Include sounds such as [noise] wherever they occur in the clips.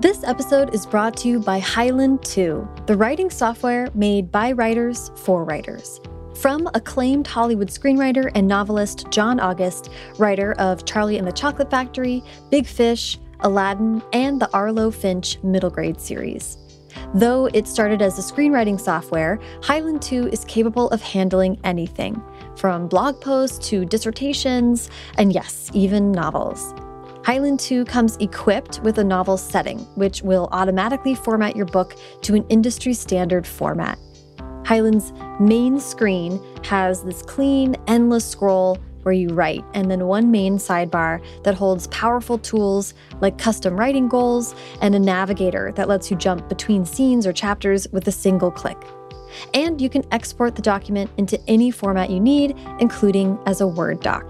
This episode is brought to you by Highland 2, the writing software made by writers for writers. From acclaimed Hollywood screenwriter and novelist John August, writer of Charlie and the Chocolate Factory, Big Fish, Aladdin, and the Arlo Finch middle grade series. Though it started as a screenwriting software, Highland 2 is capable of handling anything, from blog posts to dissertations, and yes, even novels. Highland 2 comes equipped with a novel setting, which will automatically format your book to an industry standard format. Highland's main screen has this clean, endless scroll where you write, and then one main sidebar that holds powerful tools like custom writing goals and a navigator that lets you jump between scenes or chapters with a single click. And you can export the document into any format you need, including as a Word doc.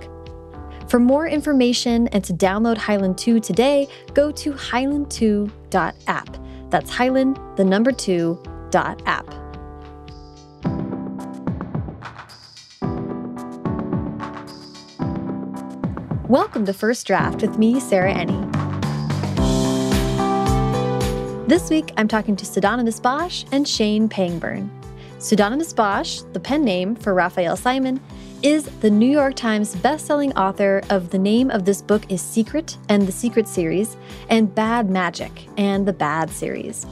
For more information and to download Highland 2 today, go to highland2.app. That's Highland, the number 2, dot app. Welcome to First Draft with me, Sarah Enni. This week, I'm talking to Pseudonymous Bosch and Shane Pangburn. Pseudonymous Bosch, the pen name for Raphael Simon, is the New York Times bestselling author of The Name of This Book is Secret and the Secret series, and Bad Magic and the Bad series.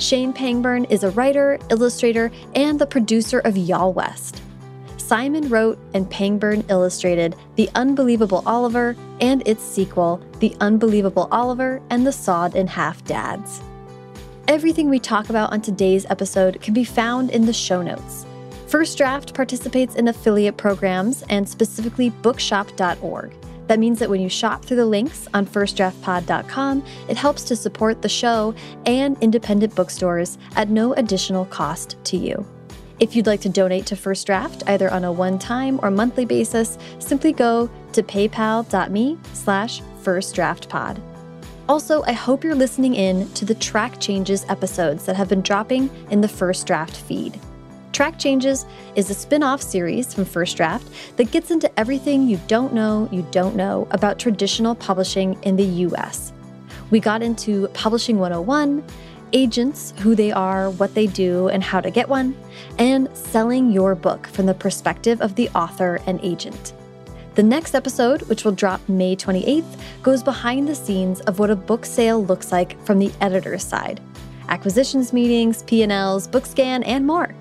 Shane Pangburn is a writer, illustrator, and the producer of Y'all West. Simon wrote and Pangburn illustrated The Unbelievable Oliver and its sequel, The Unbelievable Oliver and the Sawed in Half Dads. Everything we talk about on today's episode can be found in the show notes. First Draft participates in affiliate programs and specifically bookshop.org. That means that when you shop through the links on firstdraftpod.com, it helps to support the show and independent bookstores at no additional cost to you. If you'd like to donate to First Draft, either on a one-time or monthly basis, simply go to paypal.me slash firstdraftpod. Also, I hope you're listening in to the Track Changes episodes that have been dropping in the First Draft feed. Track Changes is a spin off series from First Draft that gets into everything you don't know you don't know about traditional publishing in the US. We got into Publishing 101, agents, who they are, what they do, and how to get one, and selling your book from the perspective of the author and agent. The next episode, which will drop May 28th, goes behind the scenes of what a book sale looks like from the editor's side acquisitions meetings, P&Ls, BookScan, and more.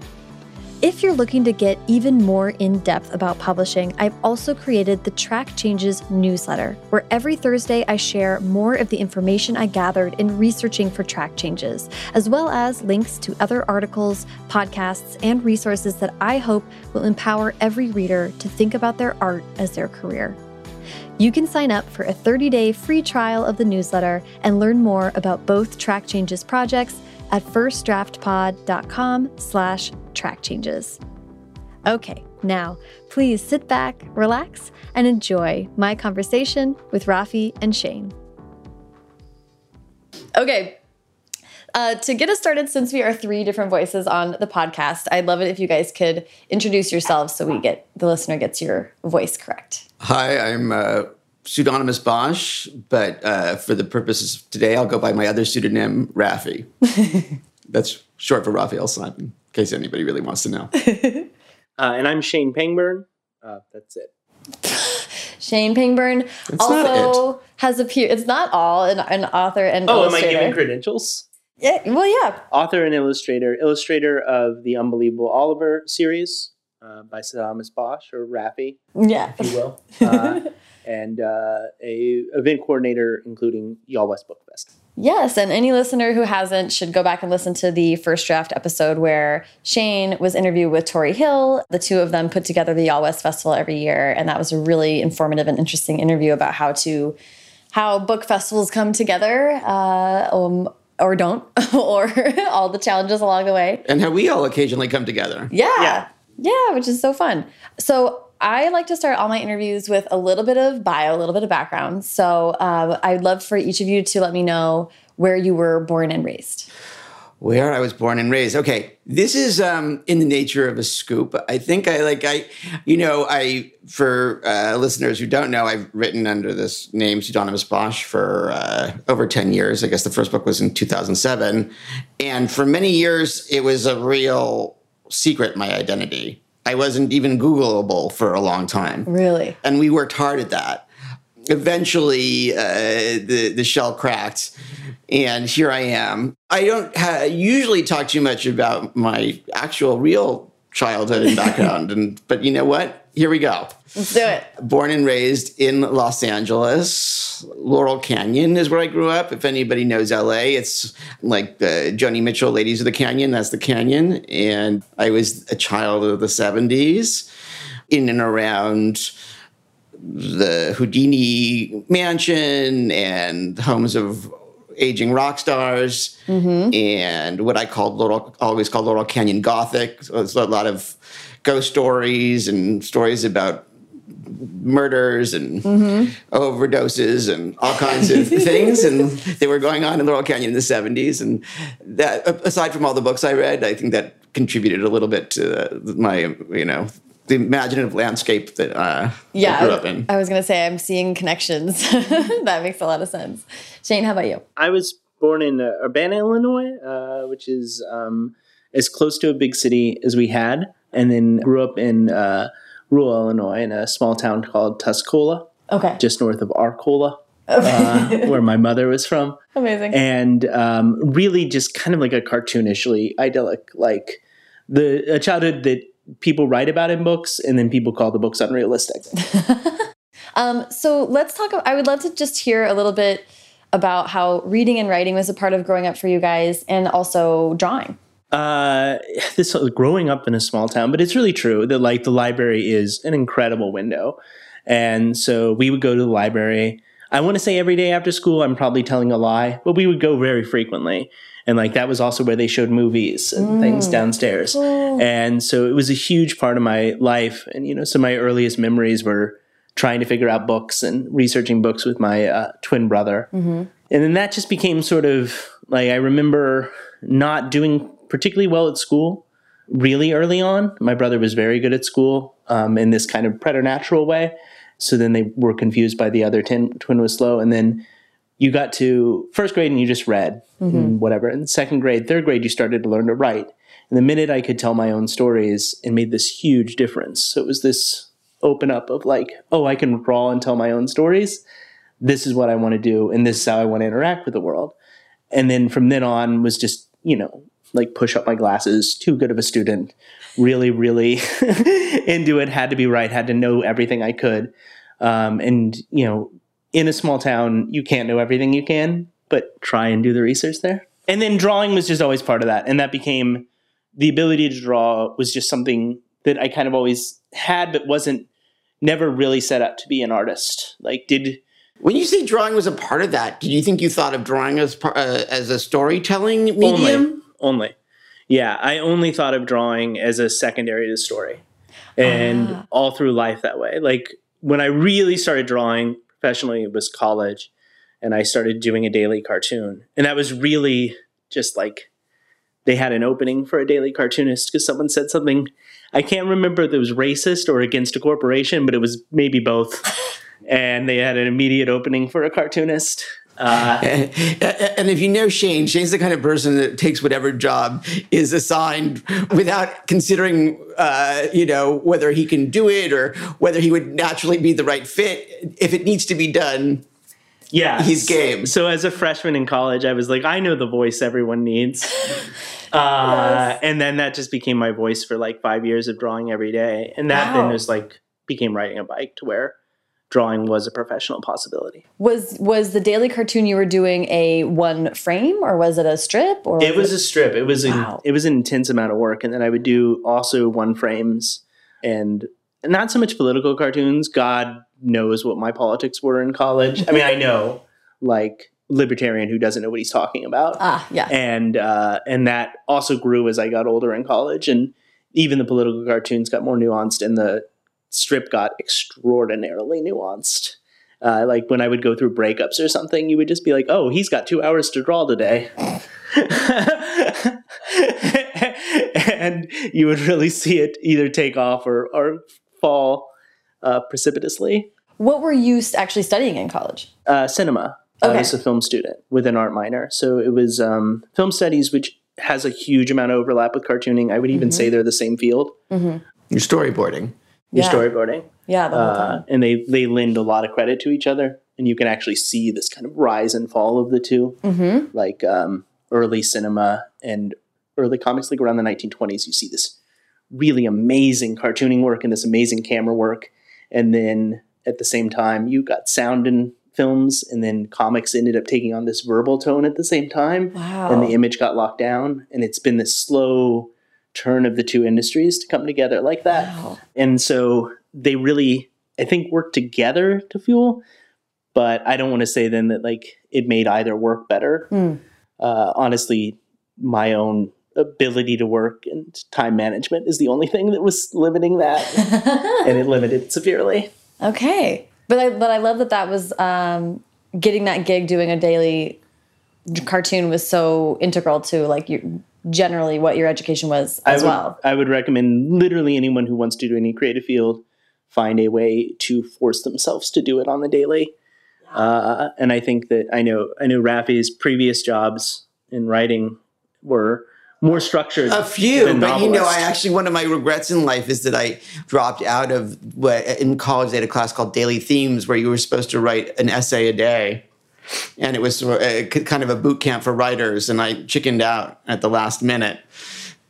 If you're looking to get even more in depth about publishing, I've also created the Track Changes newsletter, where every Thursday I share more of the information I gathered in researching for track changes, as well as links to other articles, podcasts, and resources that I hope will empower every reader to think about their art as their career. You can sign up for a 30-day free trial of the newsletter and learn more about both Track Changes projects at firstdraftpod.com slash track changes. Okay, now please sit back, relax, and enjoy my conversation with Rafi and Shane. Okay, uh, to get us started, since we are three different voices on the podcast, I'd love it if you guys could introduce yourselves so we get the listener gets your voice correct. Hi, I'm uh, pseudonymous Bosch, but uh, for the purposes of today, I'll go by my other pseudonym, Rafi. [laughs] That's short for Raphael Simon, in case anybody really wants to know. [laughs] Uh, and I'm Shane Pangburn. Uh, that's it. [laughs] Shane Pangburn That's also has appeared. It's not all an, an author and Oh, am I giving credentials? yeah, well, yeah. Author and illustrator, illustrator of the Unbelievable Oliver series uh, by Pseudonymous Bosch or Rafi, Yeah. if you will, uh, and uh, a event coordinator, including Y'all West Book Fest. Yes, and any listener who hasn't should go back and listen to the first draft episode where Shane was interviewed with Tori Hill. The two of them put together the Y'all West Festival every year, and that was a really informative and interesting interview about how to how book festivals come together, uh, um, or don't, [laughs] or [laughs] all the challenges along the way. And how we all occasionally come together. Yeah. Yeah. Yeah, which is so fun. So I like to start all my interviews with a little bit of bio, a little bit of background. So uh, I'd love for each of you to let me know where you were born and raised. where I was born and raised. Okay, this is um, in the nature of a scoop. I think I like I, you know, I for uh, listeners who don't know, I've written under this name pseudonymous Bosch for uh, over ten years. I guess the first book was in two thousand seven, and for many years it was a real secret. My identity. I wasn't even Googleable for a long time. Really? And we worked hard at that. Eventually, uh, the the shell cracked, and here I am. I don't ha- usually talk too much about my actual real childhood and background, and but you know what? Here we go. Let's do it. Born and raised in Los Angeles, Laurel Canyon is where I grew up. If anybody knows LA, it's like uh, Joni Mitchell, Ladies of the Canyon. That's the canyon, and I was a child of the '70s, in and around the Houdini mansion and homes of aging rock stars mm-hmm. and what I called Laurel, always called Laurel Canyon Gothic. So it's a lot of ghost stories and stories about murders and mm-hmm. overdoses and all kinds of [laughs] things. And they were going on in Laurel Canyon in the 70s and that aside from all the books I read I think that contributed a little bit to my you know the imaginative landscape that uh, Yeah, I grew up in. I was gonna say I'm seeing connections. [laughs] that makes a lot of sense. Shane, how about you? I was born in uh, Urbana, Illinois, uh, which is um, as close to a big city as we had, and then grew up in uh, rural Illinois in a small town called Tuscola, Okay. just north of Arcola, uh, [laughs] where my mother was from. Amazing. and um, really just kind of like a cartoonishly idyllic, like the a childhood that people write about in books, and then people call the books unrealistic. [laughs] Um, so let's talk. I would love to just hear a little bit about how reading and writing was a part of growing up for you guys, and also drawing. uh, this growing up in a small town, but it's really true that like the library is an incredible window, and so we would go to the library. I want to say every day after school. I'm probably telling a lie, but we would go very frequently, and like that was also where they showed movies and things downstairs, and so it was a huge part of my life. And you know, some of my earliest memories were trying to figure out books and researching books with my uh, twin brother. And then that just became sort of like I remember not doing particularly well at school really early on. My brother was very good at school um, in this kind of preternatural way. So then they were confused by the other tin, twin was slow. And then you got to first grade and you just read and whatever. And second grade, third grade, you started to learn to write. And the minute I could tell my own stories, it made this huge difference. So it was this open up of like, oh, I can draw and tell my own stories. This is what I want to do, and this is how I want to interact with the world. And then from then on was just, you know, like push up my glasses, too good of a student, really, really [laughs] into it, had to be right, had to know everything I could. Um, and, you know, in a small town, you can't know everything you can, but try and do the research there. And then drawing was just always part of that. And that became the ability to draw was just something that I kind of always had, but wasn't never really set up to be an artist. Like, did When you say drawing was a part of that, did you think you thought of drawing as uh, as a storytelling medium? only, only, yeah, I only thought of drawing as a secondary to story, and all through life that way. Like when I really started drawing professionally, it was college, and I started doing a daily cartoon, and that was really just like they had an opening for a daily cartoonist because someone said something. I can't remember if it was racist or against a corporation, but it was maybe both. [laughs] and they had an immediate opening for a cartoonist. Uh, and if you know Shane, Shane's the kind of person that takes whatever job is assigned without considering, uh, you know, whether he can do it or whether he would naturally be the right fit. If it needs to be done, yeah, He's game. So as a freshman in college, I was like, I know the voice everyone needs. Uh, And then that just became my voice for like five years of drawing every day, and that Wow. then was like became riding a bike to where drawing was a professional possibility. Was was the daily cartoon you were doing a one frame, or was it a strip? Or It was a strip. It was Wow. an, it was an intense amount of work, and then I would do also one frames and not so much political cartoons. God knows what my politics were in college. I mean, I know [laughs] like libertarian who doesn't know what he's talking about, ah yeah. and uh, and that also grew as I got older in college, and even the political cartoons got more nuanced, and the strip got extraordinarily nuanced. Uh, like when I would go through breakups or something, you would just be like, "Oh, he's got two hours to draw today." [laughs] and you would really see it either take off or, or fall uh, precipitously. What were you actually studying in college? Uh, cinema. I was a film student with an art minor. So it was um, film studies, which has a huge amount of overlap with cartooning. I would even say they're the same field, You're storyboarding. Your Yeah. storyboarding. Yeah, the whole Uh, time. and they, they lend a lot of credit to each other. And you can actually see this kind of rise and fall of the 2 Mm-hmm. Like um, early cinema and early comics, like around the 1920s, you see this really amazing cartooning work and this amazing camera work. And then at the same time, you got sound in films, and then comics ended up taking on this verbal tone at the same time. Wow. And the image got locked down. And it's been this slow turn of the two industries to come together like that. Wow. And so they really, I think, work together to fuel. But I don't want to say then that like it made either work better. Hmm. Uh, honestly, my own ability to work and time management is the only thing that was limiting that, [laughs] and it limited severely. Okay, but I but I love that that was um, getting that gig doing a daily cartoon was so integral to like your generally what your education was as I would, well. I would recommend literally anyone who wants to do any creative field find a way to force themselves to do it on the daily. Uh, and I think that I know I know Rafi's previous jobs in writing were more structured. A few, than but you know, I actually one of my regrets in life is that I dropped out of what in college. They had a class called Daily Themes where you were supposed to write an essay a day, and it was a, kind of a boot camp for writers. And I chickened out at the last minute.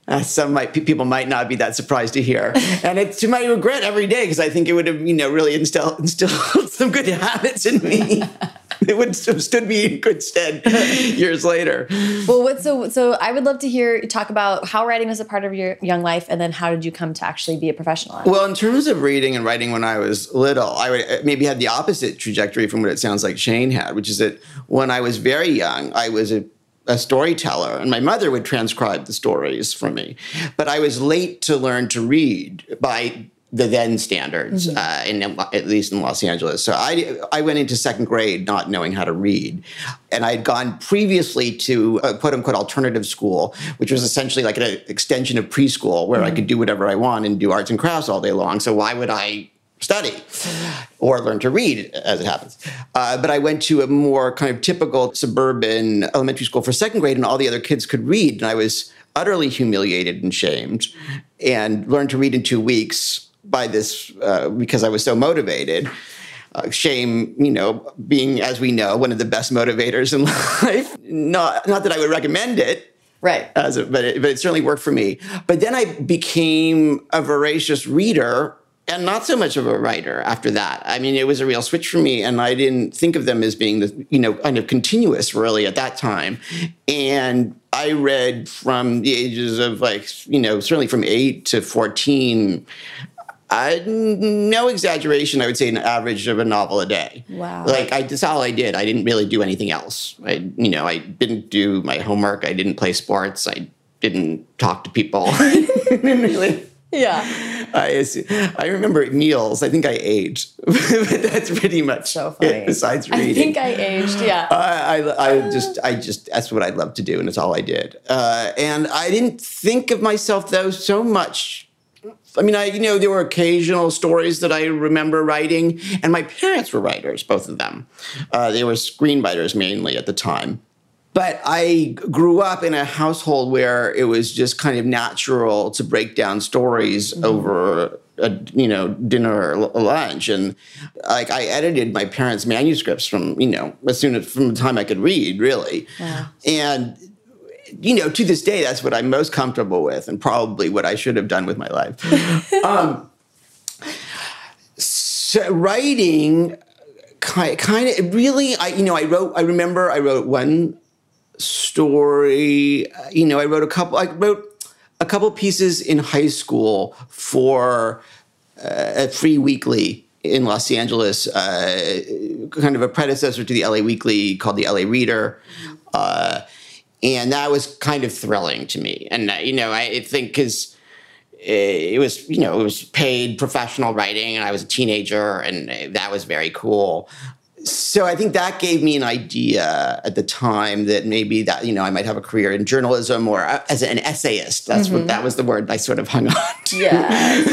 Uh, some might people might not be that surprised to hear, [laughs] and it's to my regret every day because I think it would have you know really instilled instilled [laughs] some good habits in me. [laughs] [laughs] it would have stood me in good stead [laughs] years later. Well, what so so I would love to hear you talk about how writing was a part of your young life, and then how did you come to actually be a professional? Well, in terms of reading and writing when I was little, I would uh, maybe had the opposite trajectory from what it sounds like Shane had, which is that when I was very young, I was a, a storyteller, and my mother would transcribe the stories for me. But I was late to learn to read by the then standards, uh, in, at least in Los Angeles. So I, I went into second grade not knowing how to read. And I had gone previously to a quote unquote alternative school, which was essentially like an extension of preschool where I could do whatever I want and do arts and crafts all day long. So why would I study or learn to read as it happens. Uh, but I went to a more kind of typical suburban elementary school for second grade, and all the other kids could read. And I was utterly humiliated and shamed and learned to read in two weeks by this uh, because I was so motivated. Uh, shame, you know, being, as we know, one of the best motivators in [laughs] life. Not, not that I would recommend it, right. as a, but it, but it certainly worked for me. But then I became a voracious reader and not so much of a writer after that. I mean, it was a real switch for me, and I didn't think of them as being the you know kind of continuous really at that time. And I read from the ages of like you know certainly from eight to fourteen. I, no exaggeration, I would say an average of a novel a day. Wow. Like I, that's all I did. I didn't really do anything else. I, you know, I didn't do my homework. I didn't play sports. I didn't talk to people. [laughs] I didn't really. Yeah. I, I remember meals. I think I ate, [laughs] but that's pretty much So funny. it. Besides reading, I think I aged. Yeah. I, I, I just, I just, that's what I'd love to do, and it's all I did. Uh, and I didn't think of myself though so much. I mean, I, you know, there were occasional stories that I remember writing, and my parents were writers, both of them. Uh, they were screenwriters mainly at the time. But I grew up in a household where it was just kind of natural to break down stories over a you know dinner or lunch and like I edited my parents' manuscripts from you know as soon as from the time I could read really Wow. and you know to this day that's what I'm most comfortable with and probably what I should have done with my life [laughs] um, so writing kind kind of really I you know I wrote I remember I wrote one story you know I wrote a couple I wrote a couple pieces in high school for uh, a free weekly in Los Angeles, uh, kind of a predecessor to the LA Weekly called the LA Reader. Uh, and that was kind of thrilling to me. And, uh, you know, I think because it was, you know, it was paid professional writing and I was a teenager and that was very cool. so I think that gave me an idea at the time that maybe that you know I might have a career in journalism or uh, as an essayist. That's what that was the word I sort of hung on to. Yeah.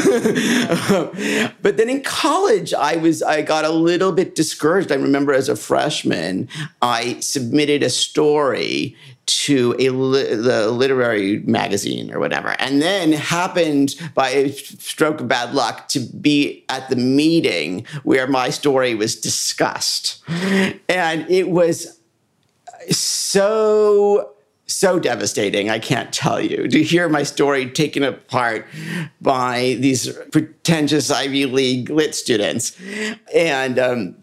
[laughs] but then in college, I was I got a little bit discouraged. I remember as a freshman, I submitted a story to a li- the literary magazine or whatever, and then happened by a stroke of bad luck to be at the meeting where my story was discussed, and it was so so devastating i can't tell you to hear my story taken apart by these pretentious ivy league lit students. And um,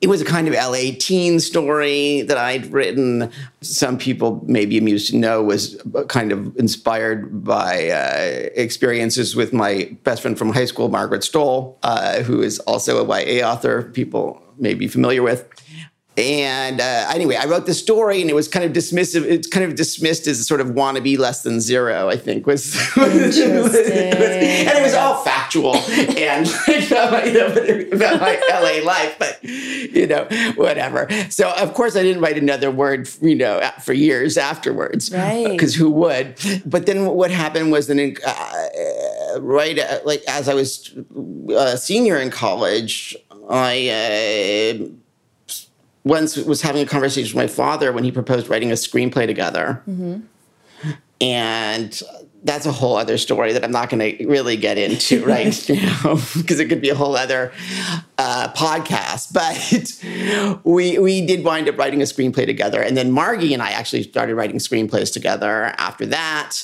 it was a kind of LA teen story that I'd written. Some people may be amused to know was kind of inspired by uh, experiences with my best friend from high school, Margaret Stohl, uh, who is also a YA author. People may be familiar with. And uh, anyway, I wrote the story, and it was kind of dismissive. It's kind of dismissed as a sort of wannabe less than zero. I think was, [laughs] was- and it was all factual [laughs] and about my, about my LA life, but you know, whatever. So of course, I didn't write another word, you know, for years afterwards, Right. Because who would? But then what happened was then, uh, right, uh, like as I was a senior in college, I. Once was having a conversation with my father when he proposed writing a screenplay together. And that's a whole other story that I'm not going to really get into [laughs] right now [laughs] because it could be a whole other uh, podcast. [laughs] But we we did wind up writing a screenplay together, and then Margie and I actually started writing screenplays together after that.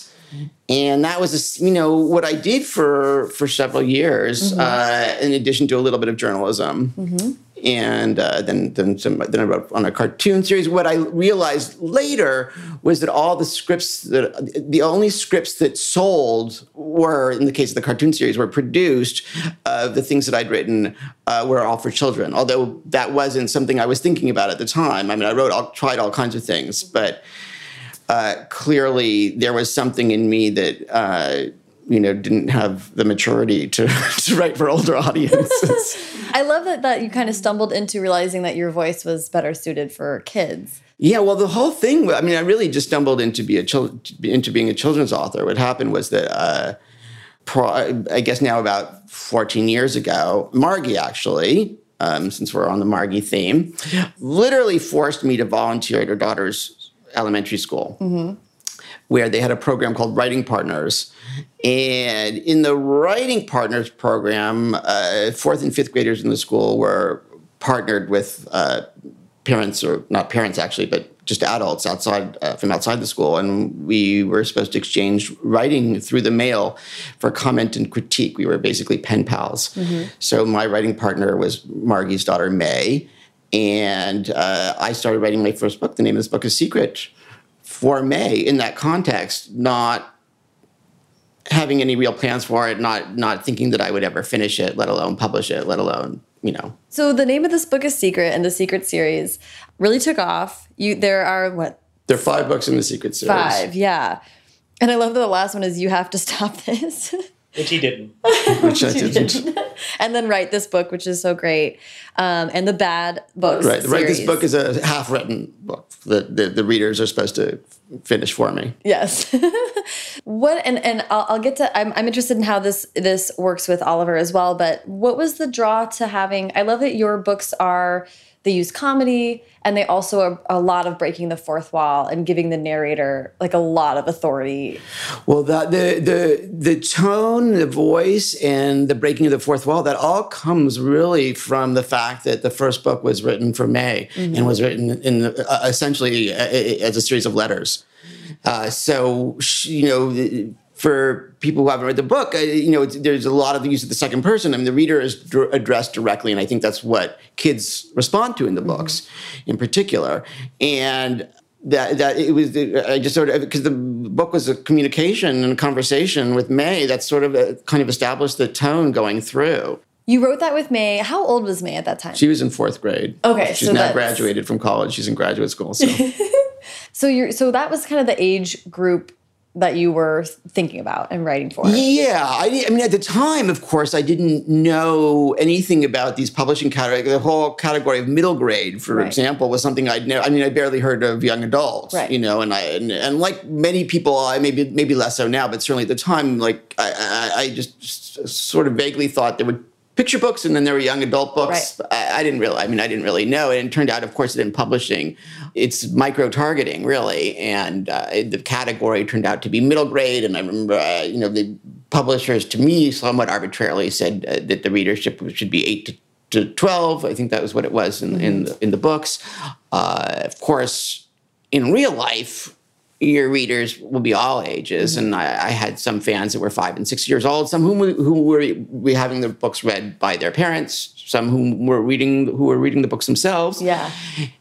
And that was, a you know, what I did for for several years, uh, in addition to a little bit of journalism and uh, then then some, then I wrote on a cartoon series. What I realized later was that all the scripts that the only scripts that sold were, in the case of the cartoon series, were produced. Uh, the things that I'd written uh, were all for children, although that wasn't something I was thinking about at the time. I mean, I wrote, all, tried all kinds of things, but uh, clearly there was something in me that. You know, didn't have the maturity to, [laughs] to write for older audiences. [laughs] I love that, that you kind of stumbled into realizing that your voice was better suited for kids. Yeah, well, the whole thing. I mean, I really just stumbled into be a chil- into being a children's author. What happened was that, uh, pro- I guess now about fourteen years ago, Margie actually, um, since we're on the Margie theme, literally forced me to volunteer at her daughter's elementary school, where they had a program called Writing Partners. And in the Writing Partners program, uh, fourth and fifth graders in the school were partnered with uh, parents, or not parents actually, but just adults outside uh, from outside the school, and we were supposed to exchange writing through the mail for comment and critique. We were basically pen pals. So my writing partner was Margie's daughter May, and uh, I started writing my first book. The name of this book is Secret for May. In that context, not having any real plans for it, not not thinking that I would ever finish it, let alone publish it, let alone you know So the name of this book is Secret, and the Secret series really took off. You there are what there are five books in the Secret series. five? Yeah, and I love that the last one is you have to stop this. [laughs] Which he didn't. [laughs] which I didn't. and then write this book, which is so great, um, and the bad books. Right, right. This book is a half-written book that the, the readers are supposed to finish for me. Yes. [laughs] what and and I'll, I'll get to. I'm I'm interested in how this this works with Oliver as well. But what was the draw to having? I love that your books are they use comedy and they also are a lot of breaking the fourth wall and giving the narrator like a lot of authority. Well, the, the the the tone, the voice, and the breaking of the fourth wall that all comes really from the fact that the first book was written for May and was written in uh, essentially uh, as a series of letters. Uh, so you know. For people who haven't read the book, uh, you know, it's- there's a lot of the use of the second person. I mean, the reader is dr- addressed directly, and I think that's what kids respond to in the books, in particular. And that that it was I just sort of because the book was a communication and a conversation with May that sort of uh, kind of established the tone going through. You wrote that with May. How old was May at that time? She was in fourth grade. Okay, she's so now graduated from college. She's in graduate school. So [laughs] so you're so that was kind of the age group that you were thinking about and writing for. Yeah, I, I, mean, at the time, of course, I didn't know anything about these publishing category. The whole category of middle grade, for right. example, was something I'd never. I mean, I barely heard of young adults, right. you know, and I and, and, like many people, I maybe maybe less so now, but certainly at the time, like I, I, I just sort of vaguely thought there would picture books and then there were young adult books. Right. I, I, didn't really, I mean, I didn't really know. And it turned out, of course, that in publishing, it's micro targeting really. And uh, the category turned out to be middle grade. And I remember, uh, you know, the publishers to me somewhat arbitrarily said uh, that the readership should be eight to, to 12. I think that was what it was in, mm-hmm. in, the, in the books. Uh, of course, in real life, your readers will be all ages, mm-hmm. and I, I, had some fans that were five and six years old, some whom we, who were, were having their books read by their parents, some whom were reading who were reading the books themselves. Yeah.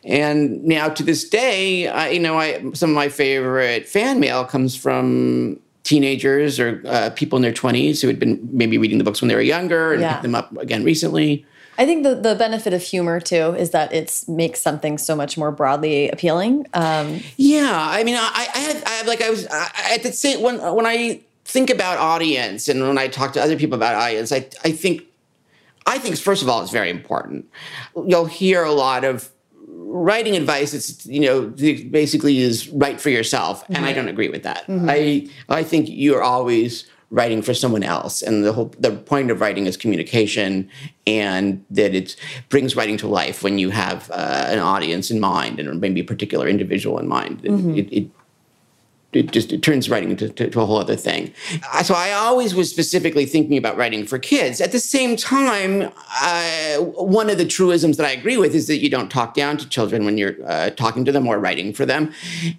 And now to this day, I, you know, I some of my favorite fan mail comes from teenagers or uh, people in their twenties who had been maybe reading the books when they were younger and yeah. picked them up again recently. I think the, the benefit of humor too is that it makes something so much more broadly appealing. Um, yeah, I mean, I, I had, I had like I was I, at the same when when I think about audience and when I talk to other people about audience, I I think I think first of all it's very important. You'll hear a lot of writing advice. It's you know basically is write for yourself, mm-hmm. and I don't agree with that. Mm-hmm. I I think you're always writing for someone else and the whole the point of writing is communication and that it brings writing to life when you have uh, an audience in mind and maybe a particular individual in mind mm-hmm. it, it, it just it turns writing into to, to a whole other thing. So I always was specifically thinking about writing for kids. At the same time, uh, one of the truisms that I agree with is that you don't talk down to children when you're uh, talking to them or writing for them.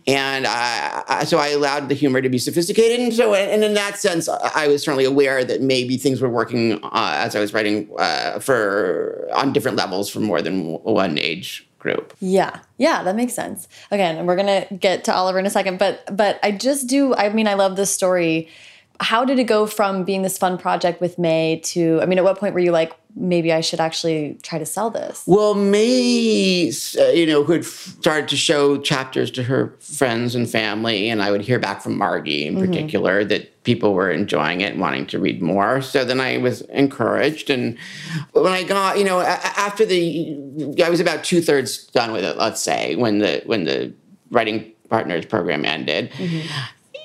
And uh, so I allowed the humor to be sophisticated. And so, and in that sense, I was certainly aware that maybe things were working uh, as I was writing uh, for on different levels for more than one age group. Yeah. Yeah, that makes sense. Again, we're going to get to Oliver in a second, but but I just do I mean I love this story. How did it go from being this fun project with May to I mean at what point were you like maybe I should actually try to sell this? Well, May, uh, you know, who started to show chapters to her friends and family, and I would hear back from Margie in mm-hmm. particular that people were enjoying it and wanting to read more. So then I was encouraged. And when I got, you know, after the, I was about two thirds done with it, let's say, when the, when the writing partners program ended. Mm-hmm.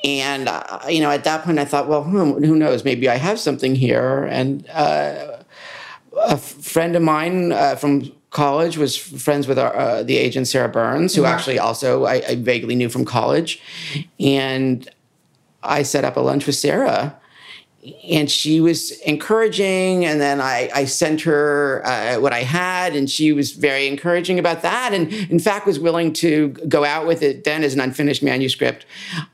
And, uh, you know, at that point I thought, well, who, who knows, maybe I have something here. And, uh, a friend of mine uh, from college was friends with our, uh, the agent Sarah Burnes, who mm-hmm. actually also I, I, vaguely knew from college, and I set up a lunch with Sarah. And she was encouraging, and then I, I sent her uh, what I had, and she was very encouraging about that, and in fact was willing to go out with it then as an unfinished manuscript.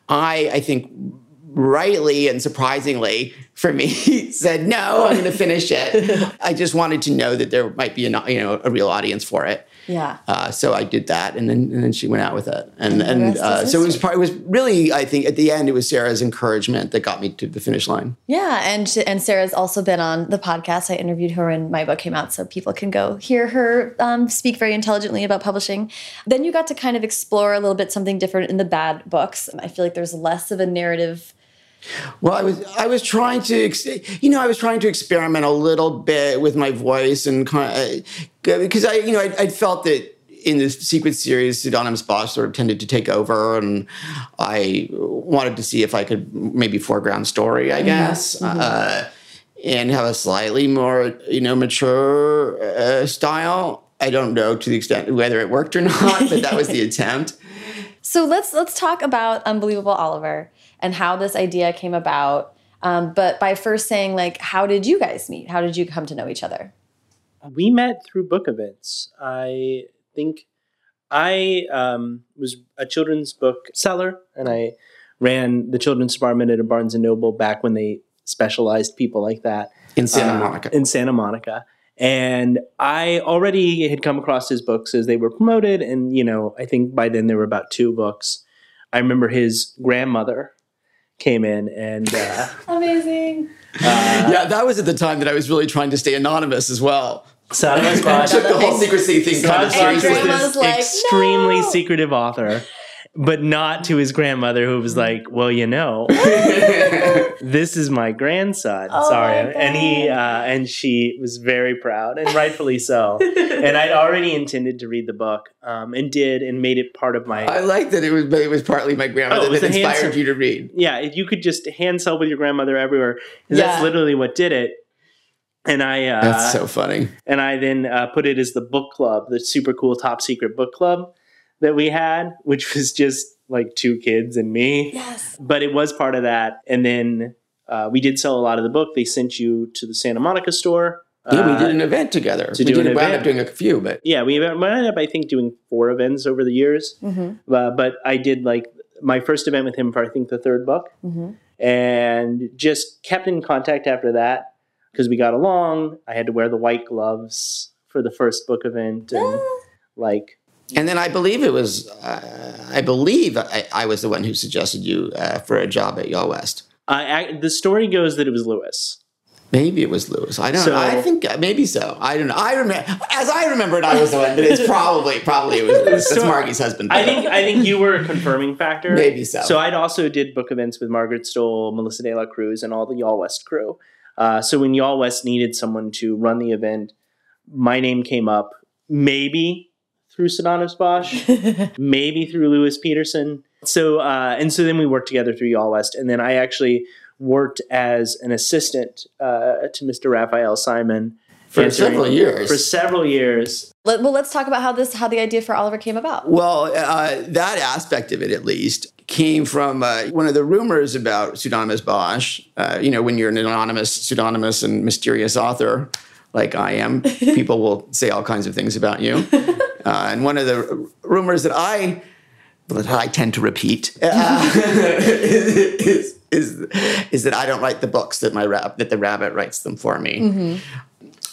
I, I think, rightly and surprisingly for me. [laughs] Said no i'm going to finish it. [laughs] I just wanted to know that there might be a you know a real audience for it. Yeah. Uh, so i did that and then and then she went out with it. And and, and uh, so it was part, it was really i think at the end it was sarah's encouragement that got me to the finish line. Yeah and she, and sarah's also been on the podcast. I interviewed her when my book came out so people can go hear her um, speak very intelligently about publishing. Then you got to kind of explore a little bit something different in the bad books. I feel like there's less of a narrative well, I was I was trying to you know I was trying to experiment a little bit with my voice and kind of, because I you know I, I felt that in the Secret series, Pseudonymous Bosch sort of tended to take over, and I wanted to see if I could maybe foreground story, I mm-hmm. guess, mm-hmm. uh, and have a slightly more you know mature uh, style. I don't know to the extent whether it worked or not, but that was the [laughs] attempt. So let's let's talk about Unbelievable Oliver and how this idea came about. Um, but by first saying, like, how did you guys meet? How did you come to know each other? We met through book events. I think I um, was a children's book seller, and I ran the children's department at a Barnes and Noble back when they specialized people like that in Santa uh, Monica. In Santa Monica. And I already had come across his books as they were promoted. And, you know, I think by then there were about two books. I remember his grandmother came in and uh, [laughs] amazing. Uh, yeah, that was at the time that I was really trying to stay anonymous as well. So [laughs] I took the whole secrecy thing kind of seriously. This like, extremely no! secretive author. But not to his grandmother, who was like, "Well, you know, [laughs] this is my grandson." Oh Sorry, my and he uh, and she was very proud, and rightfully so. [laughs] and I'd already intended to read the book, um, and did, and made it part of my. I like that it was, but it was partly my grandmother Oh, that inspired handsome- you to read. yeah, if you could just hand sell with your grandmother everywhere, Yeah. that's literally what did it. And I uh, That's so funny. and I then uh, put it as the book club, the super cool top secret book club that we had, which was just like two kids and me. Yes. But it was part of that. And then uh, we did sell a lot of the book. They sent you to the Santa Monica store. Yeah, we Uh, did an event together. to we do did, an wound event. up doing a few, but yeah, we wound up, I think, doing four events over the years. Mm-hmm. Uh, but I did like my first event with him for I think the third book, Mm-hmm. and just kept in contact after that because we got along. I had to wear the white gloves for the first book event, and like and then I believe it was uh, I believe I, I was the one who suggested you uh, for a job at Y'all West. I, I, the story goes that it was Lewis. Maybe it was Lewis. I don't So- know. I think uh, maybe so. I don't know. I remember as I remember it, I was the one, but it's [laughs] probably probably it was Lewis. That's So- Margie's husband. I think I think you were a confirming factor. maybe so. So I'd also did book events with Margaret Stohl, Melissa De La Cruz, and all the Y'all West crew. Uh, so when Y'all West needed someone to run the event, my name came up. Maybe through Pseudonymous Bosch, [laughs] maybe through Lewis Peterson. So uh, and so then we worked together through Y'all West, and then I actually worked as an assistant uh, to Mr. Raphael Simon for several years. For several years, Let, well, let's talk about how this, how the idea for Oliver came about. Well, uh, that aspect of it, at least, came from uh, one of the rumors about pseudonymous Bosch. Uh, you know, when you're an anonymous, pseudonymous, and mysterious author, like I am, [laughs] people will say all kinds of things about you. Uh, and one of the rumors that I that I tend to repeat uh, [laughs] is, is is that I don't write the books that my rab- that the rabbit writes them for me.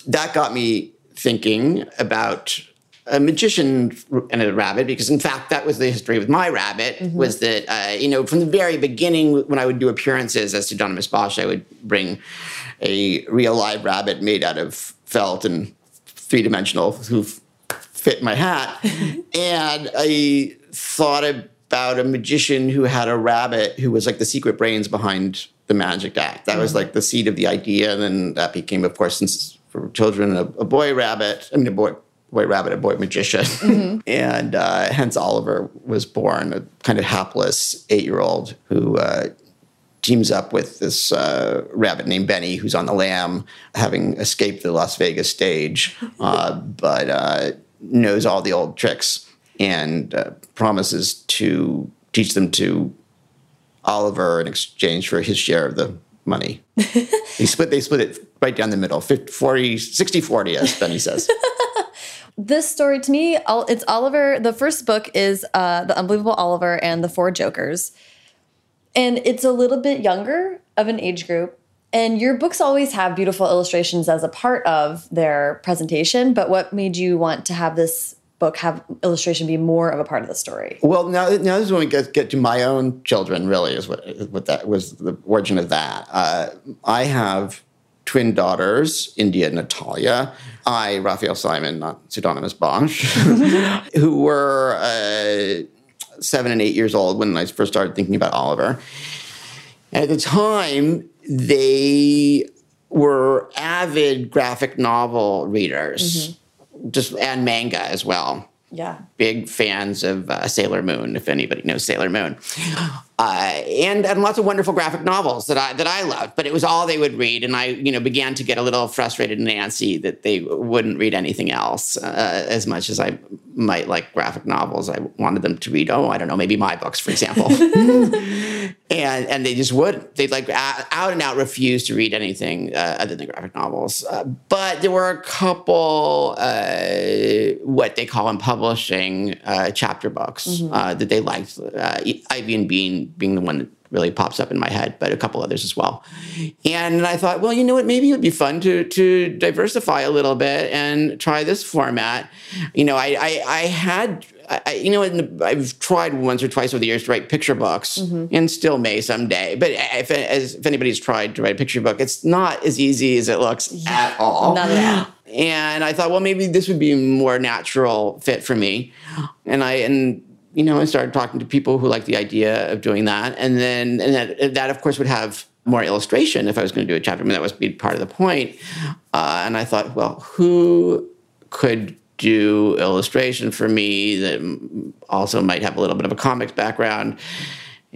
That got me thinking about a magician and a rabbit because in fact that was the history with my rabbit was that uh, you know from the very beginning when i would do appearances as pseudonymous bosch i would bring a real live rabbit made out of felt and three-dimensional who fit my hat. [laughs] And i thought about a magician who had a rabbit who was like the secret brains behind the magic act. That was like the seed of the idea. And then that became of course since for children a, a boy rabbit i mean a boy boy rabbit a boy magician. [laughs] And uh, hence oliver was born a kind of hapless eight-year-old who uh, teams up with this uh, rabbit named Benny, who's on the lam, having escaped the Las Vegas stage, [laughs] uh, but uh, knows all the old tricks and uh, promises to teach them to Oliver in exchange for his share of the money. [laughs] they split. They split it right down the middle, 50, 40, 60, 40, as Benny says. [laughs] This story to me, it's Oliver. The first book is uh, The Unbelievable Oliver and the Four Jokers. And it's a little bit younger of an age group. And your books always have beautiful illustrations as a part of their presentation. But what made you want to have this book have illustration be more of a part of the story? Well, now, now this is when we get, get to my own children. Really, is what what that was the origin of that. Uh, I have twin daughters, India and Natalia. I, Raphael Simon, not pseudonymous Bosch, [laughs] who were uh, seven and eight years old when I first started thinking about Oliver. At the time, they were avid graphic novel readers, just and manga as well. Yeah. big fans of uh, Sailor Moon, if anybody knows Sailor Moon, uh, and and lots of wonderful graphic novels that I that I loved. But it was all they would read, and I you know began to get a little frustrated and antsy that they wouldn't read anything else uh, as much as I might like graphic novels. I wanted them to read, oh, I don't know, maybe my books, for example. [laughs] [laughs] and and they just wouldn't. They'd like out and out refuse to read anything uh, other than graphic novels. Uh, but there were a couple uh, what they call in publishing uh, chapter books uh, that they liked. Uh, Ivy and Bean being the one that really pops up in my head, but a couple others as well. And I thought, well, you know what? Maybe it would be fun to to diversify a little bit and try this format. You know, I I, I had. I, you know, the, I've tried once or twice over the years to write picture books, mm-hmm. and still may someday. But if, as, if anybody's tried to write a picture book, it's not as easy as it looks at all. Not at all. And I thought, well, maybe this would be a more natural fit for me. And I and you know, I started talking to people who liked the idea of doing that. And then, and that, that of course would have more illustration if I was going to do a chapter. I mean, that was be part of the point. Uh, and I thought, well, who could do illustration for me that also might have a little bit of a comics background?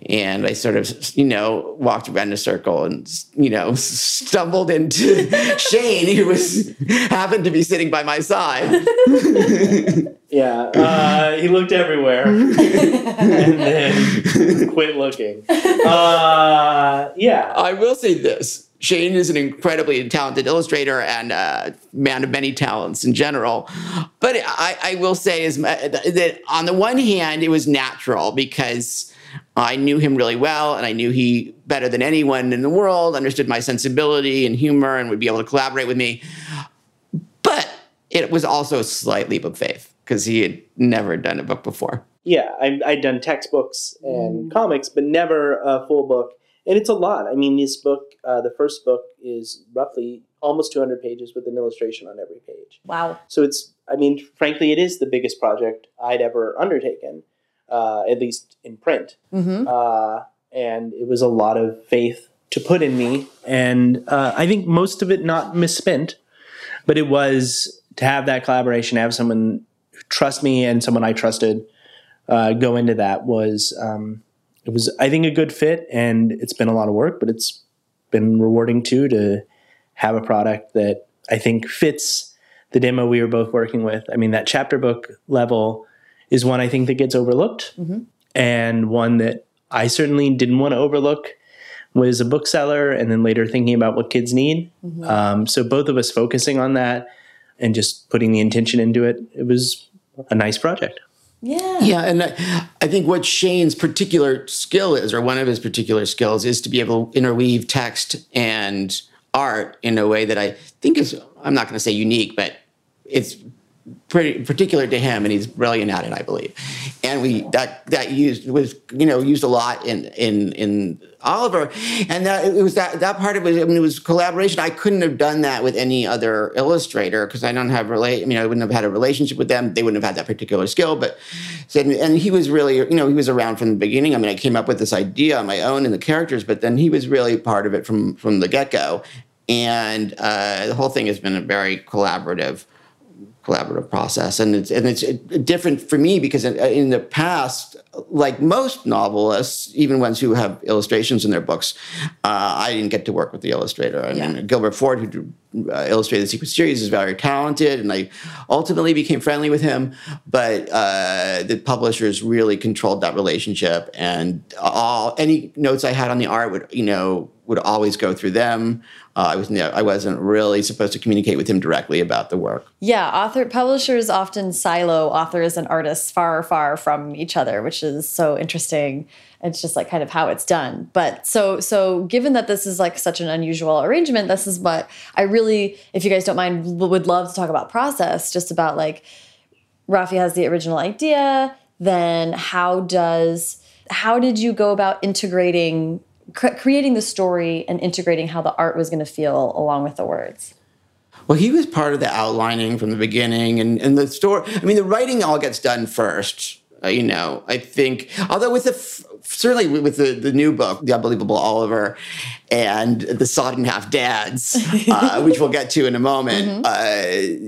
And I sort of, you know, walked around a circle and, you know, stumbled into [laughs] Shane, who was happened to be sitting by my side. [laughs] yeah, uh, he looked everywhere [laughs] and then quit looking. Uh, yeah, I will say this: Shane is an incredibly talented illustrator and a man of many talents in general. But I, I will say is that on the one hand, it was natural because I knew him really well, and I knew he better than anyone in the world understood my sensibility and humor and would be able to collaborate with me. But it was also a slight leap of faith because he had never done a book before. Yeah, I, I'd done textbooks and mm. comics, but never a full book. And it's a lot. I mean, this book, uh, the first book, is roughly almost 200 pages with an illustration on every page. Wow. So it's, I mean, frankly, it is the biggest project I'd ever undertaken uh, at least in print. Mm-hmm. Uh, and it was a lot of faith to put in me. And uh, I think most of it not misspent, but it was to have that collaboration, have someone trust me and someone I trusted uh, go into that was, um, it was, I think, a good fit. And it's been a lot of work, but it's been rewarding too to have a product that I think fits the demo we were both working with. I mean, that chapter book level is one I think that gets overlooked, mm-hmm. and one that I certainly didn't want to overlook was a bookseller, and then later thinking about what kids need. Mm-hmm. Um, so both of us focusing on that and just putting the intention into it, it was a nice project. Yeah. Yeah. And I think what Shane's particular skill is, or one of his particular skills, is to be able to interweave text and art in a way that I think is, I'm not going to say unique, but it's pretty particular to him, and he's brilliant at it, I believe. And we that that used was you know used a lot in in in Oliver, and that it was that that part of it. I mean, it was collaboration. I couldn't have done that with any other illustrator because I don't have relate. I mean, I wouldn't have had a relationship with them. They wouldn't have had that particular skill. But and, and he was really you know he was around from the beginning. I mean, I came up with this idea on my own and the characters, but then he was really part of it from from the get go. And uh, the whole thing has been a very collaborative collaborative process. And it's and it's different for me because in, in, the past like most novelists even ones who have illustrations in their books uh, i didn't get to work with the illustrator. I yeah. mean gilbert ford who uh, illustrated the secret series is very talented and i ultimately became friendly with him. But uh, the publishers really controlled that relationship and all any notes i had on the art would you know would always go through them. Uh, I was I wasn't really supposed to communicate with him directly about the work. Yeah, author publishers often silo authors and artists far far from each other, which is so interesting. It's just like kind of how it's done. But so so given that this is like such an unusual arrangement, this is what I really, if you guys don't mind, would love to talk about process, just about like Rafi has the original idea, then how does how did you go about integrating creating the story and integrating how the art was going to feel along with the words. Well, he was part of the outlining from the beginning, and, and the story. I mean, the writing all gets done first. Uh, you know, I think, although with the certainly with the, the new book, The Unbelievable Oliver, and The Sawed in Half Dads, [laughs] uh, which we'll get to in a moment, mm-hmm. uh,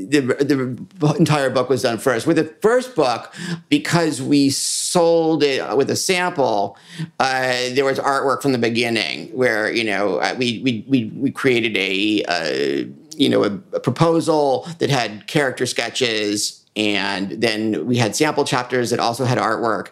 the, the entire book was done first. With the first book, because we sold it with a sample, uh, there was artwork from the beginning where, you know, uh, we, we, we, we created a, uh, you know, a, a proposal that had character sketches and then we had sample chapters that also had artwork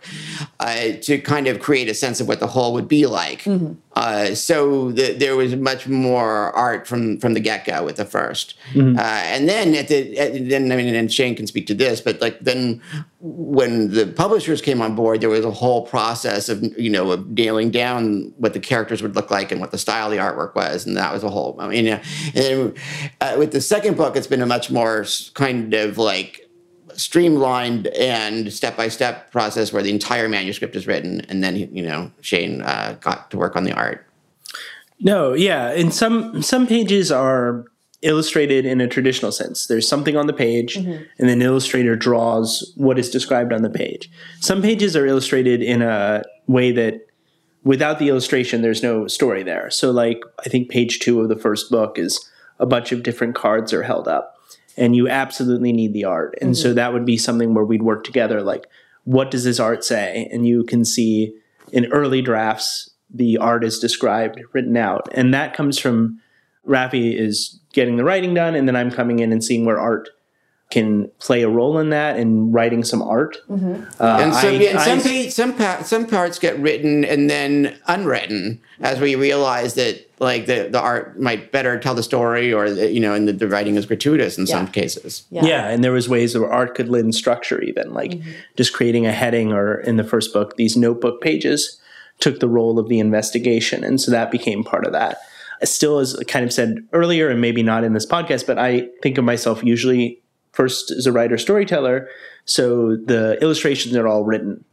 uh, to kind of create a sense of what the whole would be like. Mm-hmm. Uh, so the, there was much more art from from the get go with the 1st mm-hmm. uh, and then at the at, then I mean, and Shane can speak to this, but like then when the publishers came on board, there was a whole process of you know of nailing down what the characters would look like and what the style of the artwork was, and that was a whole. I mean, and then, uh, with the second book, it's been a much more kind of like streamlined and step by step process where the entire manuscript is written, and then you know Shane uh, got to work on the art. No, yeah, and some some pages are illustrated in a traditional sense. There's something on the page, and then illustrator draws what is described on the page. Some pages are illustrated in a way that without the illustration, there's no story there. So, like, I think page two of the first book is a bunch of different cards are held up, and you absolutely need the art. And so, mm-hmm. that would be something where we'd work together. Like, what does this art say? And you can see in early drafts, the art is described, written out. And that comes from Rafi is getting the writing done, and then I'm coming in and seeing where art can play a role in that and writing some art. Uh, And, so, I- and some, I- pa- some, pa- some parts get written and then unwritten as we realize that like the, the art might better tell the story or the, you know and the, the writing is gratuitous in some cases. Yeah. and there was ways where art could lend structure even like just creating a heading or in the first book these notebook pages took the role of the investigation and so that became part of that. Still as I kind of said earlier and maybe not in this podcast but i think of myself usually first as a writer storyteller so the illustrations are all written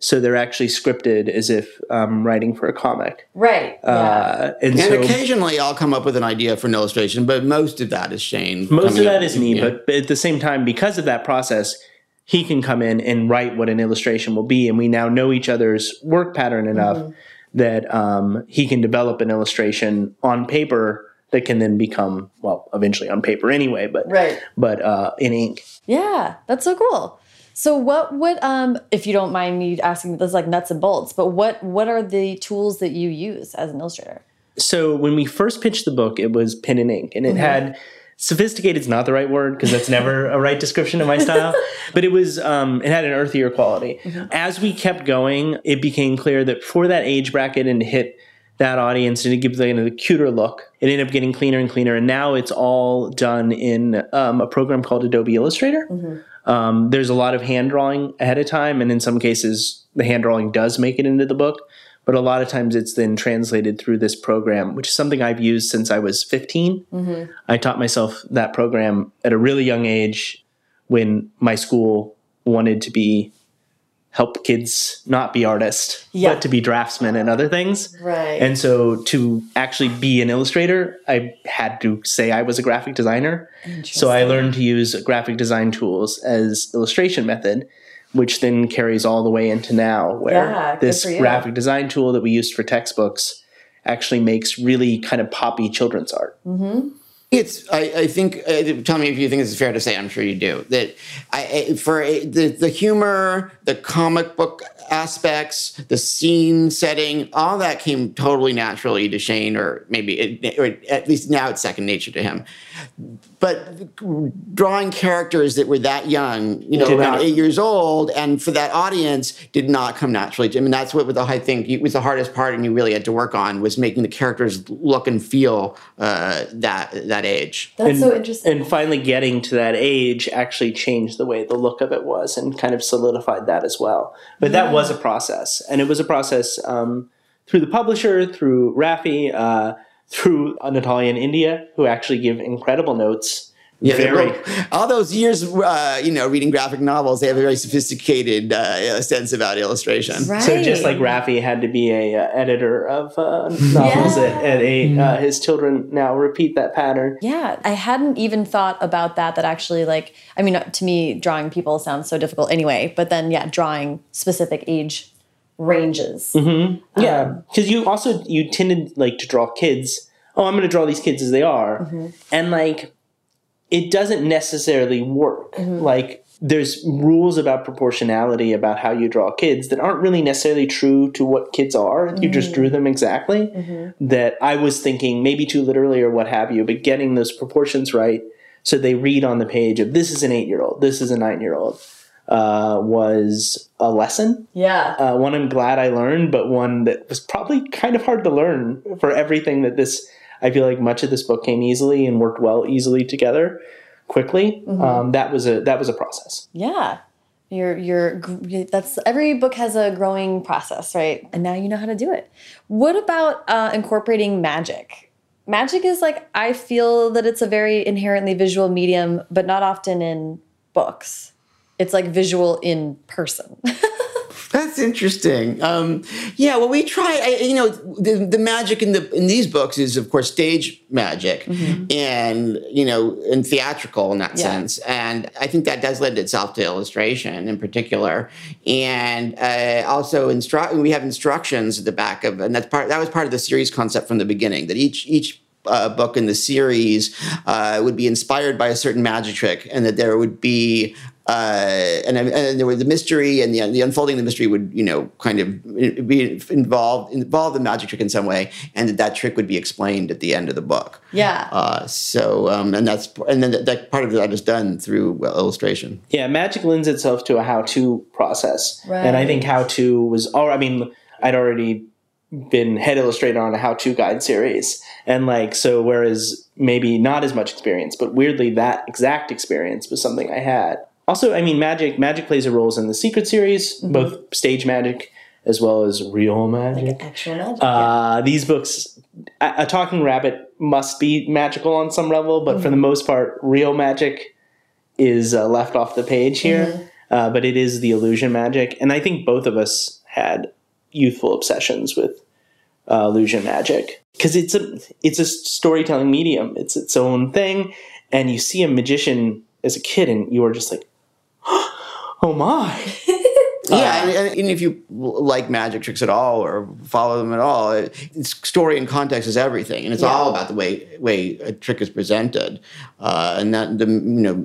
so they're actually scripted as if i'm writing for a comic Right. uh, and, and so occasionally i'll come up with an idea for an illustration but most of that is shane Most of coming up- that is me, yeah. but, but at the same time, because of that process, he can come in and write what an illustration will be, and we now know each other's work pattern enough Mm-hmm. that um, he can develop an illustration on paper that can then become well, eventually on paper anyway, but Right. but uh, in ink. Yeah, that's so cool. So what would um if you don't mind me asking this like nuts and bolts, but what what are the tools that you use as an illustrator? so when we first pitched the book, it was pen and ink, and it had sophisticated is not the right word because that's never a right description of my style [laughs] but it was um, it had an earthier quality as we kept going it became clear that for that age bracket and to hit that audience and to give them a cuter look. It ended up getting cleaner and cleaner and now it's all done in um, a program called adobe illustrator. Um, there's a lot of hand drawing ahead of time and in some cases the hand drawing does make it into the book but a lot of times it's then translated through this program, which is something I've used since I was 15. I taught myself that program at a really young age when my school wanted to be help kids not be artists, Yeah. but to be draftsmen and other things. Right. And so to actually be an illustrator, I had to say I was a graphic designer. So I learned to use graphic design tools as illustration method, which then carries all the way into now where Yeah, this graphic design tool that we used for textbooks actually makes really kind of poppy children's art. It's. I, I think. Uh, tell me if you think this is fair to say. I'm sure you do. That I, for uh, the the humor, the comic book aspects, the scene setting, all that came totally naturally to Shane, or maybe it, or at least now it's second nature to him. But drawing characters that were that young, you know, Did around not. eight years old, and for that audience, did not come naturally. to him. and that's what the I think it was the hardest part, and you really had to work on was making the characters look and feel uh, that that age. That's and, so interesting. And finally getting to that age actually changed the way the look of it was and kind of solidified that as well. But that was a process. And it was a process um, through the publisher, through Rafi, uh, through Natalia in India, who actually give incredible notes. Yeah, Very. well, all those years, uh, you know, reading graphic novels, they have a very sophisticated uh, sense about illustration. right. So just like Rafi had to be a uh, editor of uh, novels at, at eight, uh, his children now repeat that pattern. Yeah, I hadn't even thought about that. That actually, like, I mean, to me, drawing people sounds so difficult anyway. But then, yeah, drawing specific age ranges. Yeah, because you also you tended like to draw kids. Oh, I'm going to draw these kids as they are, and like it doesn't necessarily work. Like there's rules about proportionality about how you draw kids that aren't really necessarily true to what kids are. You just drew them exactly. That I was thinking maybe too literally or what have you, but getting those proportions right so they read on the page of this is an eight year old, this is a nine year old. Uh, was a lesson Yeah. uh, one I'm glad I learned, but one that was probably kind of hard to learn for everything that this. I feel like much of this book came easily and worked well easily together, quickly. Um, that was a that was a process. Yeah. You're, you're, that's every book has a growing process, right? And now you know how to do it. What about uh, incorporating magic? Magic is like, I feel that it's a very inherently visual medium, but not often in books. It's like visual in person. [laughs] That's interesting. Um, yeah, well, we try. I, you know, the, the magic in the in these books is, of course, stage magic, and you know, and theatrical in that Yeah. sense. And I think that does lend itself to illustration in particular, and uh, also instru- We have instructions at the back of, and that's part. That was part of the series concept from the beginning. That each each uh, book in the series uh, would be inspired by a certain magic trick, and that there would be uh, and, and there was the mystery and the, the unfolding of the mystery would you know kind of be involved involve the magic trick in some way, and that that trick would be explained at the end of the book. Yeah. Uh, so um, and that's and then that, that part of that is done through well, illustration. Yeah, magic lends itself to a how-to process, and I think how-to was. Oh, I mean, I'd already been head illustrator on a how-to guide series, and like so, whereas maybe not as much experience, but weirdly, that exact experience was something I had. Also, I mean, magic magic plays a role in the Secret series, both stage magic as well as real magic. Actual magic. Uh, these books, a, a talking rabbit must be magical on some level, but for the most part, real magic is uh, left off the page here. Uh, but it is the illusion magic, and I think both of us had youthful obsessions with uh, illusion magic because it's a it's a storytelling medium. It's its own thing, and you see a magician as a kid, and you are just like, oh my. [laughs] Yeah, and, and, and if you like magic tricks at all or follow them at all, it, story and context is everything, and it's all about the way way a trick is presented, uh, and that the you know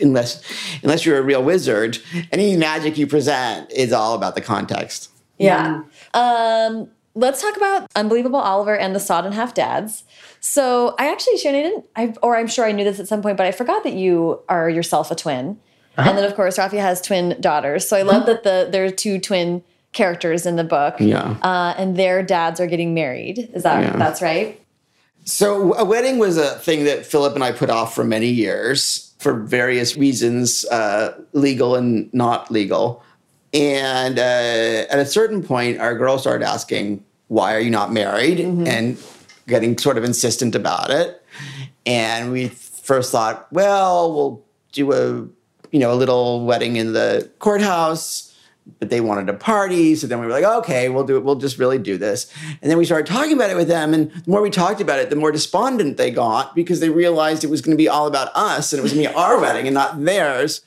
unless unless you're a real wizard, any magic you present is all about the context. Yeah. Um, let's talk about Unbelievable Oliver and the Sawed in Half Dads. So I actually, Shannon, didn't, I, or I'm sure I knew this at some point, but I forgot that you are yourself a twin. And then, of course, Rafi has twin daughters. So I love that the there are two twin characters in the book. Yeah. Uh, and their dads are getting married. Is that Yeah. that's right? So a wedding was a thing that Philip and I put off for many years for various reasons, uh, legal and not legal. And uh, at a certain point, our girl started asking, "Why are you not married?" and getting sort of insistent about it. And we first thought, well, we'll do a you know a little wedding in the courthouse but they wanted a party. So then we were like, okay, we'll do it. We'll just really do this. And then we started talking about it with them. And the more we talked about it, the more despondent they got because they realized it was going to be all about us and it was going to be our wedding and not theirs.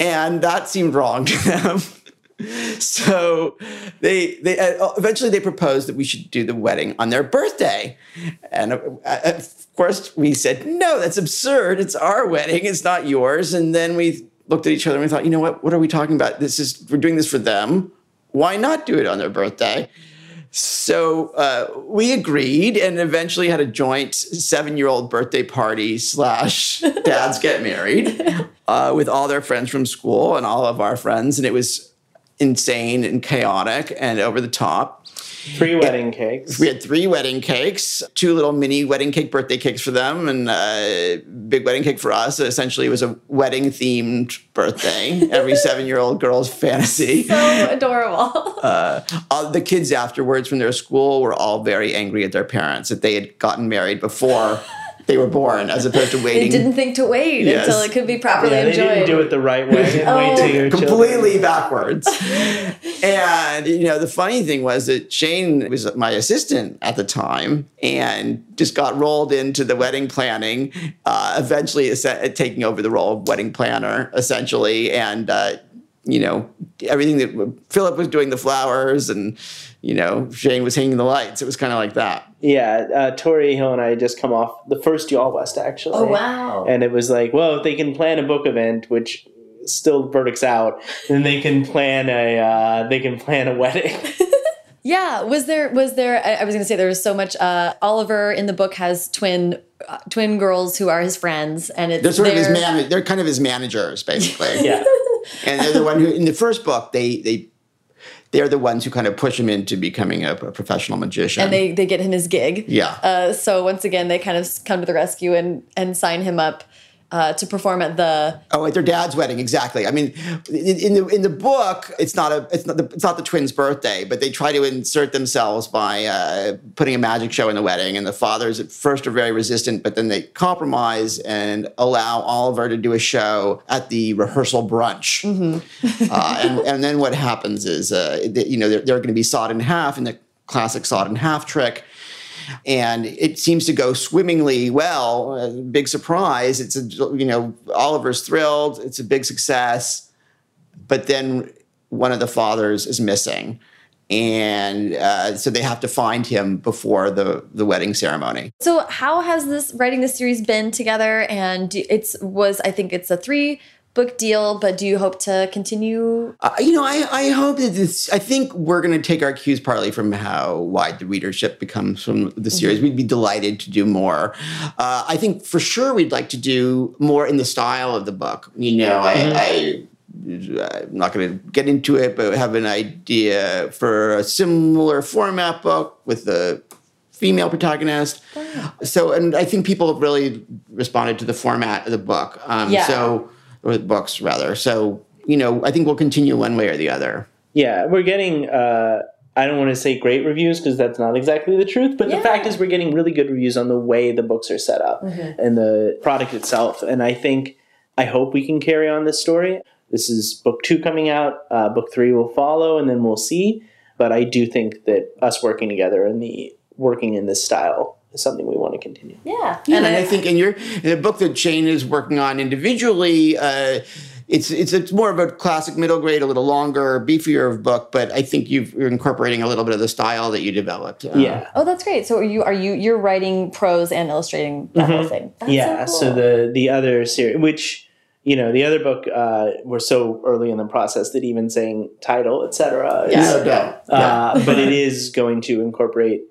And that seemed wrong to them. [laughs] [laughs] so they they uh, eventually they proposed that we should do the wedding on their birthday. And uh, uh, of course we said no that's absurd. It's our wedding. It's not yours. And then we looked at each other and we thought you know what? What are we talking about? This is we're doing this for them. Why not do it on their birthday? So uh, we agreed and eventually had a joint seven-year-old birthday party slash dads get married [laughs] uh, with all their friends from school and all of our friends. And it was insane and chaotic and over the top Three wedding cakes. we had three wedding cakes, two little mini wedding cake birthday cakes for them, and a big wedding cake for us. Essentially, it was a wedding themed birthday. [laughs] Every seven year old girl's fantasy. So adorable. [laughs] Uh, all the kids afterwards from their school were all very angry at their parents that they had gotten married before they were born, as opposed to waiting. they didn't think to wait Yes. until it could be properly Yeah, they enjoyed. didn't do it the right way. They didn't wait till your children- completely backwards. [laughs] and you know, the funny thing was that Shane was my assistant at the time and just got rolled into the wedding planning. Uh, eventually, taking over the role of wedding planner, essentially, and. Uh, you know, everything that Philip was doing the flowers and, you know, Shane was hanging the lights. It was kind of like that. Yeah, uh, Tori Hill and I had just come off the first Y'all West actually. oh wow. And it was like, well, if they can plan a book event, which still verdicts out, then they can plan a uh, they can plan a wedding. [laughs] [laughs] Yeah, was there was there I I was going to say there was so much uh Oliver in the book has twin uh, twin girls who are his friends and it's They're sort of his man. They're kind of his managers, basically. [laughs] yeah, and they're the one who in the first book they they they're the ones who kind of push him into becoming a, a professional magician. and they they get him his gig. yeah. Uh, so once again, they kind of come to the rescue and and sign him up uh, to perform at the. Oh, at their dad's wedding, exactly. I mean, in, the in the book, it's not a it's not the it's not the twins' birthday, but they try to insert themselves by uh, putting a magic show in the wedding, and the fathers at first are very resistant, but then they compromise and allow Oliver to do a show at the rehearsal brunch, uh, and and then what happens is, uh, you know, they're, they're going to be sawed in half in the classic sawed in half trick and it seems to go swimmingly well. Uh, big surprise! It's a you know Oliver's thrilled. It's a big success, but then one of the fathers is missing, and uh, so they have to find him before the the wedding ceremony. So, how has this writing this series been together? And it's was I think it's a three book deal, but do you hope to continue? Uh, you know, I, I hope that this. I think we're going to take our cues partly from how wide the readership becomes from the series. We'd be delighted to do more. Uh, I think for sure we'd like to do more in the style of the book. You know, I. I I'm not going to get into it, but have an idea for a similar format book with a female protagonist. So, and I think people have really responded to the format of the book. Um, Yeah. So, or the books rather. So, you know, I think we'll continue one way or the other. Yeah, we're getting. Uh, I don't want to say great reviews because that's not exactly the truth, but the fact is we're getting really good reviews on the way the books are set up and the product itself. And I think I hope we can carry on this story. This is book two coming out. Uh, book three will follow, and then we'll see. But I do think that us working together and the working in this style is something we want to continue. Yeah, and I, think in your in the book that Shane is working on individually, uh, it's it's it's more of a classic middle grade, a little longer, beefier of book. But I think you've, you're incorporating a little bit of the style that you developed. Uh, Yeah. Oh, that's great. So are you are you you're writing prose and illustrating that whole thing? That's yeah so, so, the the other series which you know the other book uh we're so early in the process that even saying title etc Yeah. is, No. Yeah. uh, but it [laughs] is going to incorporate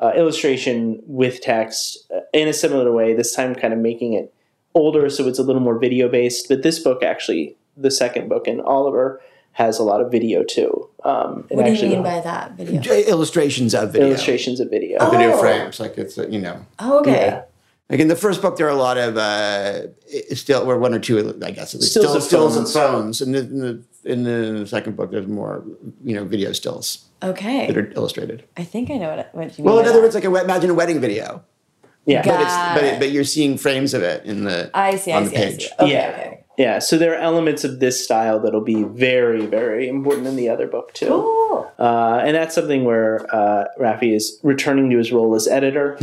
uh, illustration with text uh, in a similar way this time kind of making it older so it's a little more video based but this book actually the second book in oliver has a lot of video too um what do you mean by that video? Illustrations of video, illustrations of video of video Oh. frames, like it's uh, you know. Oh, okay. Yeah. Like in the first book, there are a lot of uh, still, or one or two, I guess, at Stills still, of stills and phones. phones. And in in the in the second book, there's more, you know, video stills that Okay. are illustrated. I think I know what, what you mean. Well, in other that. words, like a, imagine a wedding video, yeah but it's but, it. it, but you're seeing frames of it in the I see. on I the see. I see. Okay. Yeah. Okay. Yeah, so there are elements of this style that'll be very, very important in the other book too. Cool. Uh, and that's something where uh, Rafi is returning to his role as editor, [laughs]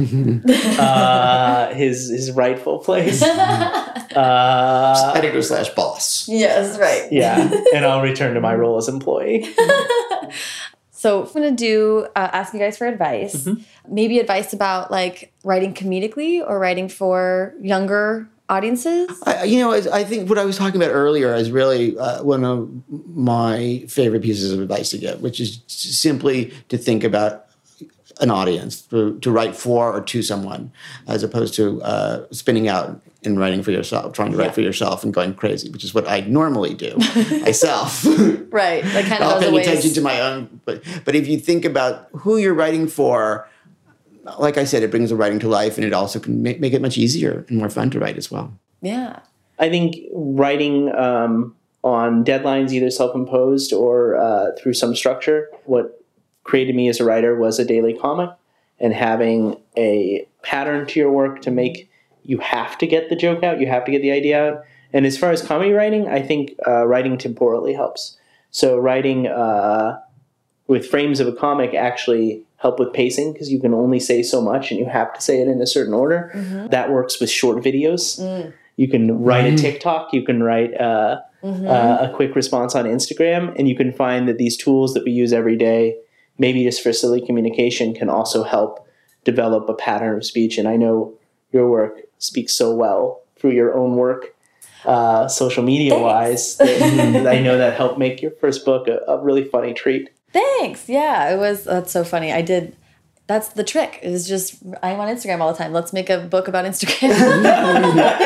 uh, his his rightful place. [laughs] Uh, Editor slash boss. Yes. Right. yeah, and I'll return to my role as employee. [laughs] So I'm gonna do uh, ask you guys for advice. Maybe advice about like writing comedically or writing for younger audiences. I, you know, I I think what I was talking about earlier is really uh, one of my favorite pieces of advice to give, which is simply to think about an audience, to, to write for or to someone, as opposed to uh, spinning out and writing for yourself, trying to Yeah. write for yourself and going crazy, which is what I normally do [laughs] myself. [laughs] Right. Like kind of Not those paying attention to my own, but but if you think about who you're writing for, like I said, it brings the writing to life, and it also can make, make it much easier and more fun to write as well. yeah. I think writing um, on deadlines, either self-imposed or uh, through some structure, what created me as a writer was a daily comic, and having a pattern to your work to make you have to get the joke out, you have to get the idea out. And as far as comedy writing, I think uh, writing temporally helps. So writing uh, with frames of a comic actually help with pacing because you can only say so much and you have to say it in a certain order. That works with short videos. You can write a TikTok. You can write uh, uh, a quick response on Instagram, and you can find that these tools that we use every day, maybe just for silly communication, can also help develop a pattern of speech. And I know your work speaks so well through your own work, uh, social media wise. That, [laughs] that I know that helped make your first book a, a really funny treat. Thanks. Yeah, it was. That's so funny. I did. That's the trick. It was just I'm on Instagram all the time. Let's make a book about Instagram. [laughs]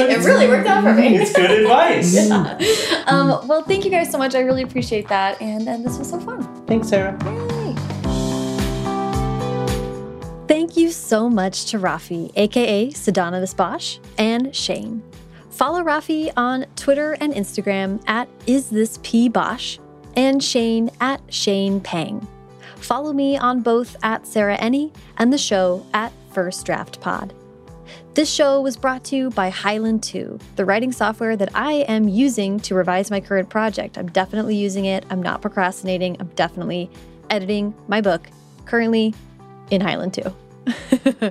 it really worked out for me. It's good advice. [laughs] Um, well, thank you guys so much. I really appreciate that, and and this was so fun. Thanks, Sarah. Thank you so much to Rafi, aka Pseudonymous Bosch, and Shane. Follow Rafi on Twitter and Instagram at isthispbosh and Shane at Shane Pang. Follow me on both at Sarah Enni and the show at First Draft Pod. This show was brought to you by Highland 2, the writing software that I am using to revise my current project. I'm definitely using it. I'm not procrastinating. I'm definitely editing my book currently in Highland 2. [laughs]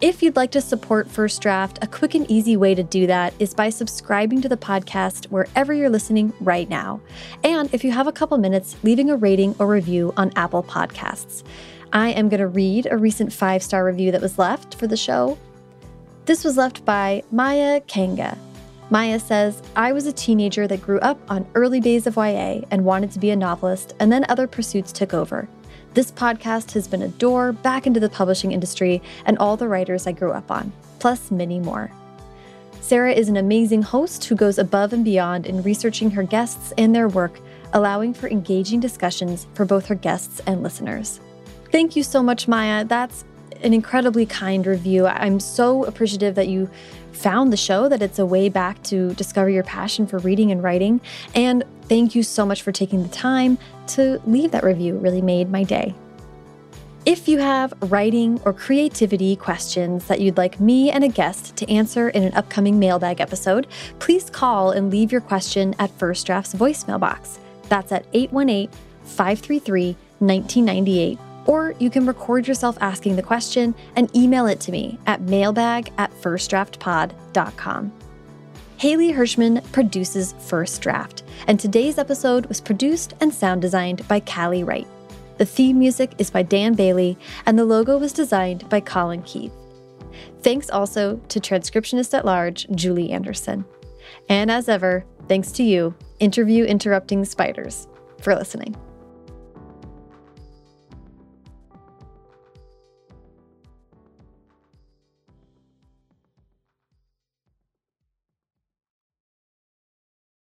if you'd like to support First Draft, a quick and easy way to do that is by subscribing to the podcast wherever you're listening right now. And if you have a couple minutes, leaving a rating or review on Apple Podcasts. I am going to read a recent five star review that was left for the show this was left by Maya Kanga. Maya says, I was a teenager that grew up on early days of YA and wanted to be a novelist, and then other pursuits took over. This podcast has been a door back into the publishing industry and all the writers I grew up on, plus many more. Sarah is an amazing host who goes above and beyond in researching her guests and their work, allowing for engaging discussions for both her guests and listeners. Thank you so much, Maya. That's an incredibly kind review. I'm so appreciative that you found the show, that it's a way back to discover your passion for reading and writing. And thank you so much for taking the time to leave that review. Really made my day. If you have writing or creativity questions that you'd like me and a guest to answer in an upcoming mailbag episode, please call and leave your question at First Draft's voicemail box. That's at 818 533 1998 or you can record yourself asking the question and email it to me at mailbag at firstdraftpod.com. Haley Hirschman produces First Draft, and today's episode was produced and sound designed by Callie Wright. The theme music is by Dan Bailey, and the logo was designed by Colin Keith. Thanks also to transcriptionist at large, Julie Anderson. And as ever, thanks to you, Interview Interrupting Spiders, for listening.